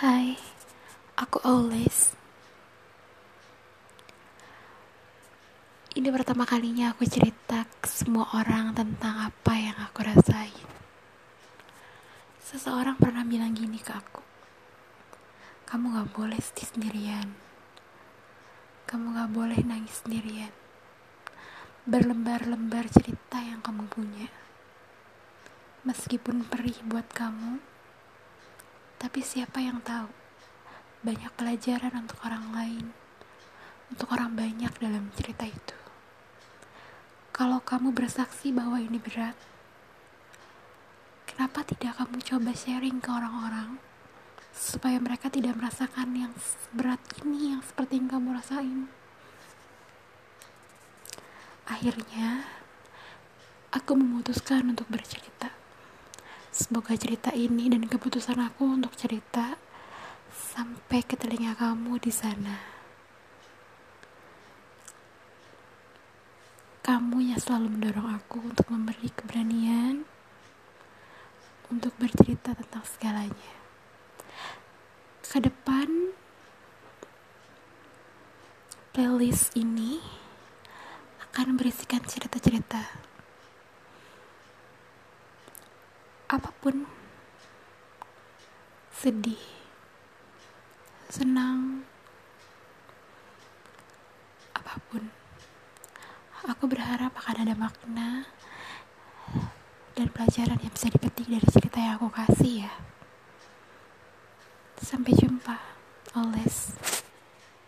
Hai, aku Aules. Ini pertama kalinya aku cerita ke semua orang tentang apa yang aku rasain. Seseorang pernah bilang gini ke aku, kamu gak boleh sedih sendirian. Kamu gak boleh nangis sendirian. Berlembar-lembar cerita yang kamu punya. Meskipun perih buat kamu, tapi siapa yang tahu? Banyak pelajaran untuk orang lain, untuk orang banyak dalam cerita itu. Kalau kamu bersaksi bahwa ini berat, kenapa tidak kamu coba sharing ke orang-orang supaya mereka tidak merasakan yang berat ini yang seperti yang kamu rasain? Akhirnya, aku memutuskan untuk bercerita. Semoga cerita ini dan keputusan aku untuk cerita sampai ke telinga kamu di sana. Kamu yang selalu mendorong aku untuk memberi keberanian untuk bercerita tentang segalanya. Ke depan, playlist ini akan berisikan cerita-cerita apa pun. Sedih senang apa pun. Aku berharap akan ada makna dan pelajaran yang bisa dipetik dari cerita yang aku kasih ya. Sampai jumpa always